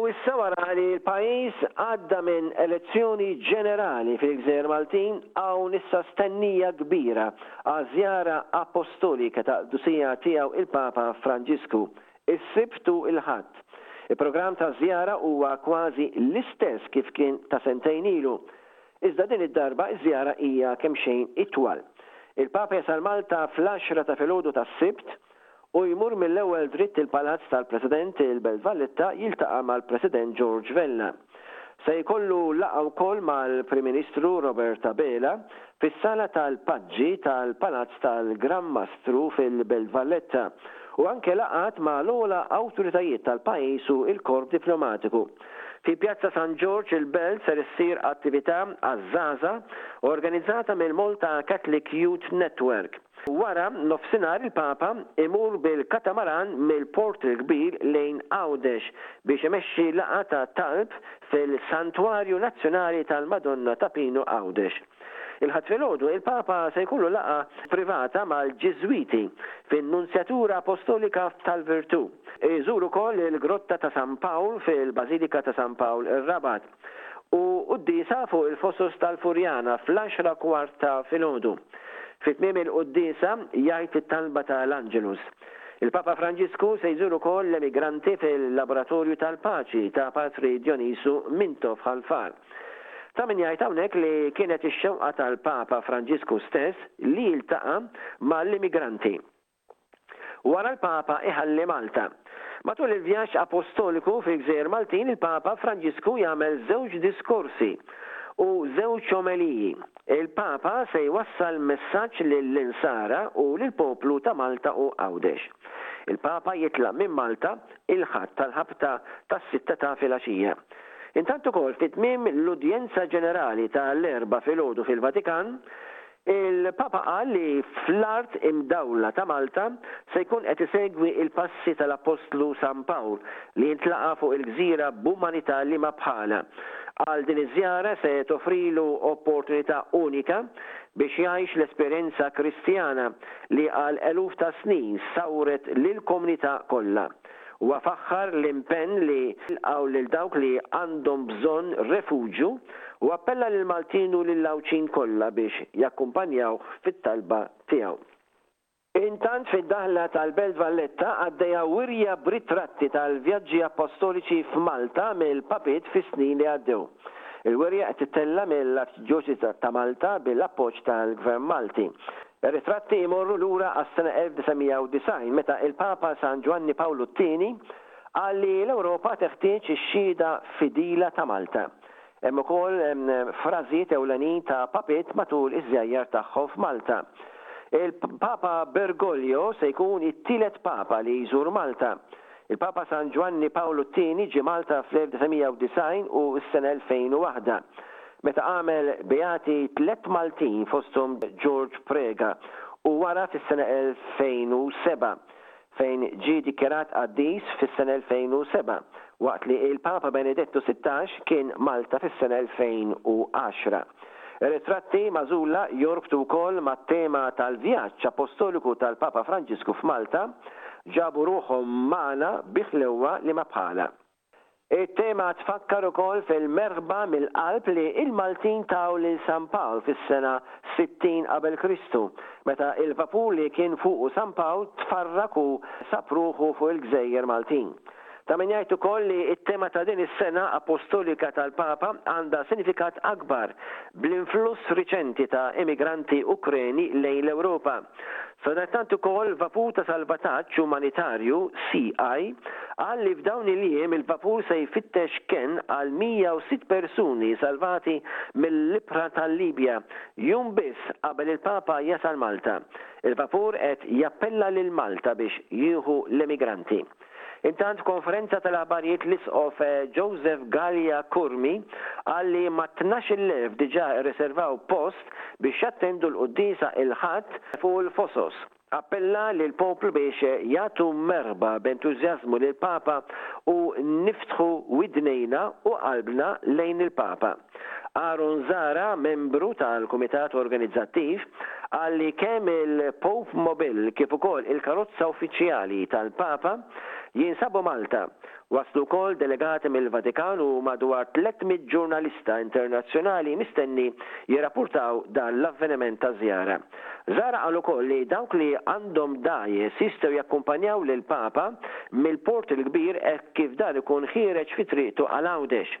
U issa wara li l-pajjiż għadda minn elezzjoni ġenerali fil-Gżejjer Maltin hawn issa stennija kbira għaż-żjara Appostolika ta' Qdusija Tiegħu il-Papa Franġisku s-Sibt u l-Ħadd. Il-programm taż-żjara huwa kważi l-istess kif kien ta' sentejn ilu. Iżda din id-darba ż-żjara hija kemxejn itwal. Il-Papa jasal Malta fl-għaxra ta' filgħodu tas-Sibt u jmur mill-ewwel dritt il-Palazz tal-President, il-Belt Valletta, jiltaqa' mal-President George Vella. Se jkollu laqgħa wkoll mal-Prim Ministru Robert Abela fis-Sala tal-Paġġi tal-Palazz tal-Gran Mastru fil-Belt Valletta u anke laqgħat mal-ogħla awtoritajiet tal-pajjiż u l-korp diplomatiku. Fi Pjazza San Ġorġ il-Belt ser issir attività għaż-żgħażagħ organizzata mill-Malta Catholic Youth Network. Wara nofsinhar il-Papa imur bil-katamaran mill-Port il-Kbir lejn Għawdex biex imexxi laqgħa ta' talb fil-Santwarju Nazzjonali tal-Madonna ta' Pinu Għawdex. Il-Ħadd filgħodu, il-Papa se jkollu laqgħa privata mal-Ġiżwiti fin-Nunzjatura Apostolika tal-Virtù. Iżur ukoll il-Grotta ta' San Pawl fil-Bażilika ta' San Pawl ir-Rabat u quddiesa fuq il-Fosos tal-Furjana fl-għaxra kwart ta' filgħodu. Fi tmiem il-quddiesa jgħid it-talba ta' l-Angelus. Il-Papa Franġisku se jżur ukoll l-emigranti fil-Laboratorju tal-Paċi ta' Patri Dionisu Mintoff Ħal Far. Ta' min jgħid hawnhekk li kienet ix-xewqa tal-Papa Franġisku stess li jiltaqa' ma' l-immigranti. Wara l-Papa iħalli Malta. Matul il-vjaġġ apostoliku fil-gżejjer Maltin il-Papa Franġisku jagħmel żewġ diskorsi u żewġ omeliji. Il-Papa se jwassal messaġġ lill-Insara u lill-poplu ta' Malta u Għawdex. Il-Papa jitlaq minn Malta il-Ħadd tal-ħabta tas-sitta ta' filgħaxija. Intant ukoll fi tmiem l-udjenza ġenerali ta' l-Erbgħa filgħodu fil-Vatikan, il-Papa qal li fl-art imdawla ta' Malta se jkun qed isegwi l-passi tal-Appostlu San Pawl li jintlaqa' fuq il-gżira b'umanità liema bħalha. Qal din iż-żjara se toffrilu opportunità unika biex jgħix l-esperjenza Kristjana, li għal eluf ta' snin sawret lill-komunità kollha. Huwa faħħar l-impenn li jilqgħu lil dawk li għandhom bżonn refuġju u appella lill-Maltin u lill-Għawdxin kollha biex jakkumpanjawh fit-talba tiegħu. Intant fid-daħla tal-Belt Valletta għaddejja wirja b'ritratti tal-vjaġġi appostoliċi f'Malta mill-papiet fis-snin li għaddew. Il-wirja qed tittella' mill-Arċidjoċeża ta' Malta bil-appoġġ tal-Gvern Malti. Ir-ritratti jmorru lura għas-sena 1990 meta il-Papa San Ġwanni Pawlu t-Tieni qal li l-Ewropa teħtieġ ix-xhieda fidila ta' Malta. Hemm ukoll frażijiet ewlenin ta' Papiet matul iż-żjajjar tagħhom f'Malta. Il-Papa Bergoglio se jkun it-tielet Papa li jżur Malta. Il-Papa San Ġwanni Pawlu t-Tieni ġie Malta fl-1990 u s-sena 2001, meta għamel beati tliet Maltin fosthom George Prega, u wara fis-sena 2007, fejn ġie dikjarat qaddis fis-sena 2007, waqt li il-Papa Benedettu Sittax kien Malta fis-sena 2010. Ir-ritratti magħżula jorbtu wkoll mat-tema tal-vjaġġ appostoliku tal-Papa Franġisku f'Malta, Ġabu ruħhom magħna bi ħlewwa li ma bħalha. It-tema tfakkar ukoll fil-merħba mill-qalb li l-Maltin taw lil San Pawl fis-sena 60 qabel Kristu, meta l-vapur li kien fuqu San Pawl tfarrak u sab ruħu fuq il-gżejjer Maltin. Ta' min jgħid ukoll li t-tema ta' din is-sena apostolika tal-Papa għandha sinifikat akbar bl-influss riċenti ta' immigranti Ukreni lejn l-Ewropa. Sadanittant ukoll vapur ta' salvataġġ umanitarju, Sea Eye, qal li f'dawn il-jiem il-vapur se jfittex kenn għal 106 persuni salvati mill-ibħra tal-Libja, jum biss qabel il-Papa jasal Malta. Il-vapur qed jappella lil Malta biex jieħu l-emigranti. Intant f'konferenza tal-aħbarijiet l-Isqof Joseph Galea Curmi qal li ma' tnax-il elf diġà rriservaw post biex jattendu l-quddiesa il-Ħadd fuq l-Fosos. Appella lill-poplu biex jagħtu merħba b'entużjażmu lill-Papa u niftħu widnejna u qalbna lejn il-Papa. Aaron Zahra, membru tal-Kumitat Organizzattiv, qal li kemm il-Pope Mobile kif ukoll il-karozza uffiċjali tal-Papa jinsabu Malta. Waslu wkoll delegati mill-Vatikan u madwar 300 ġurnalista internazzjonali mistenni jirrapportaw dan l-avveniment ta' żjara. Zahra qal ukoll li dawk li għandhom dgħajjes jistgħu jakkumpanjaw lill-Papa mill-Port il-Kbir hekk kif dan ikun ħiereġ fi triqtu għal Għawdex.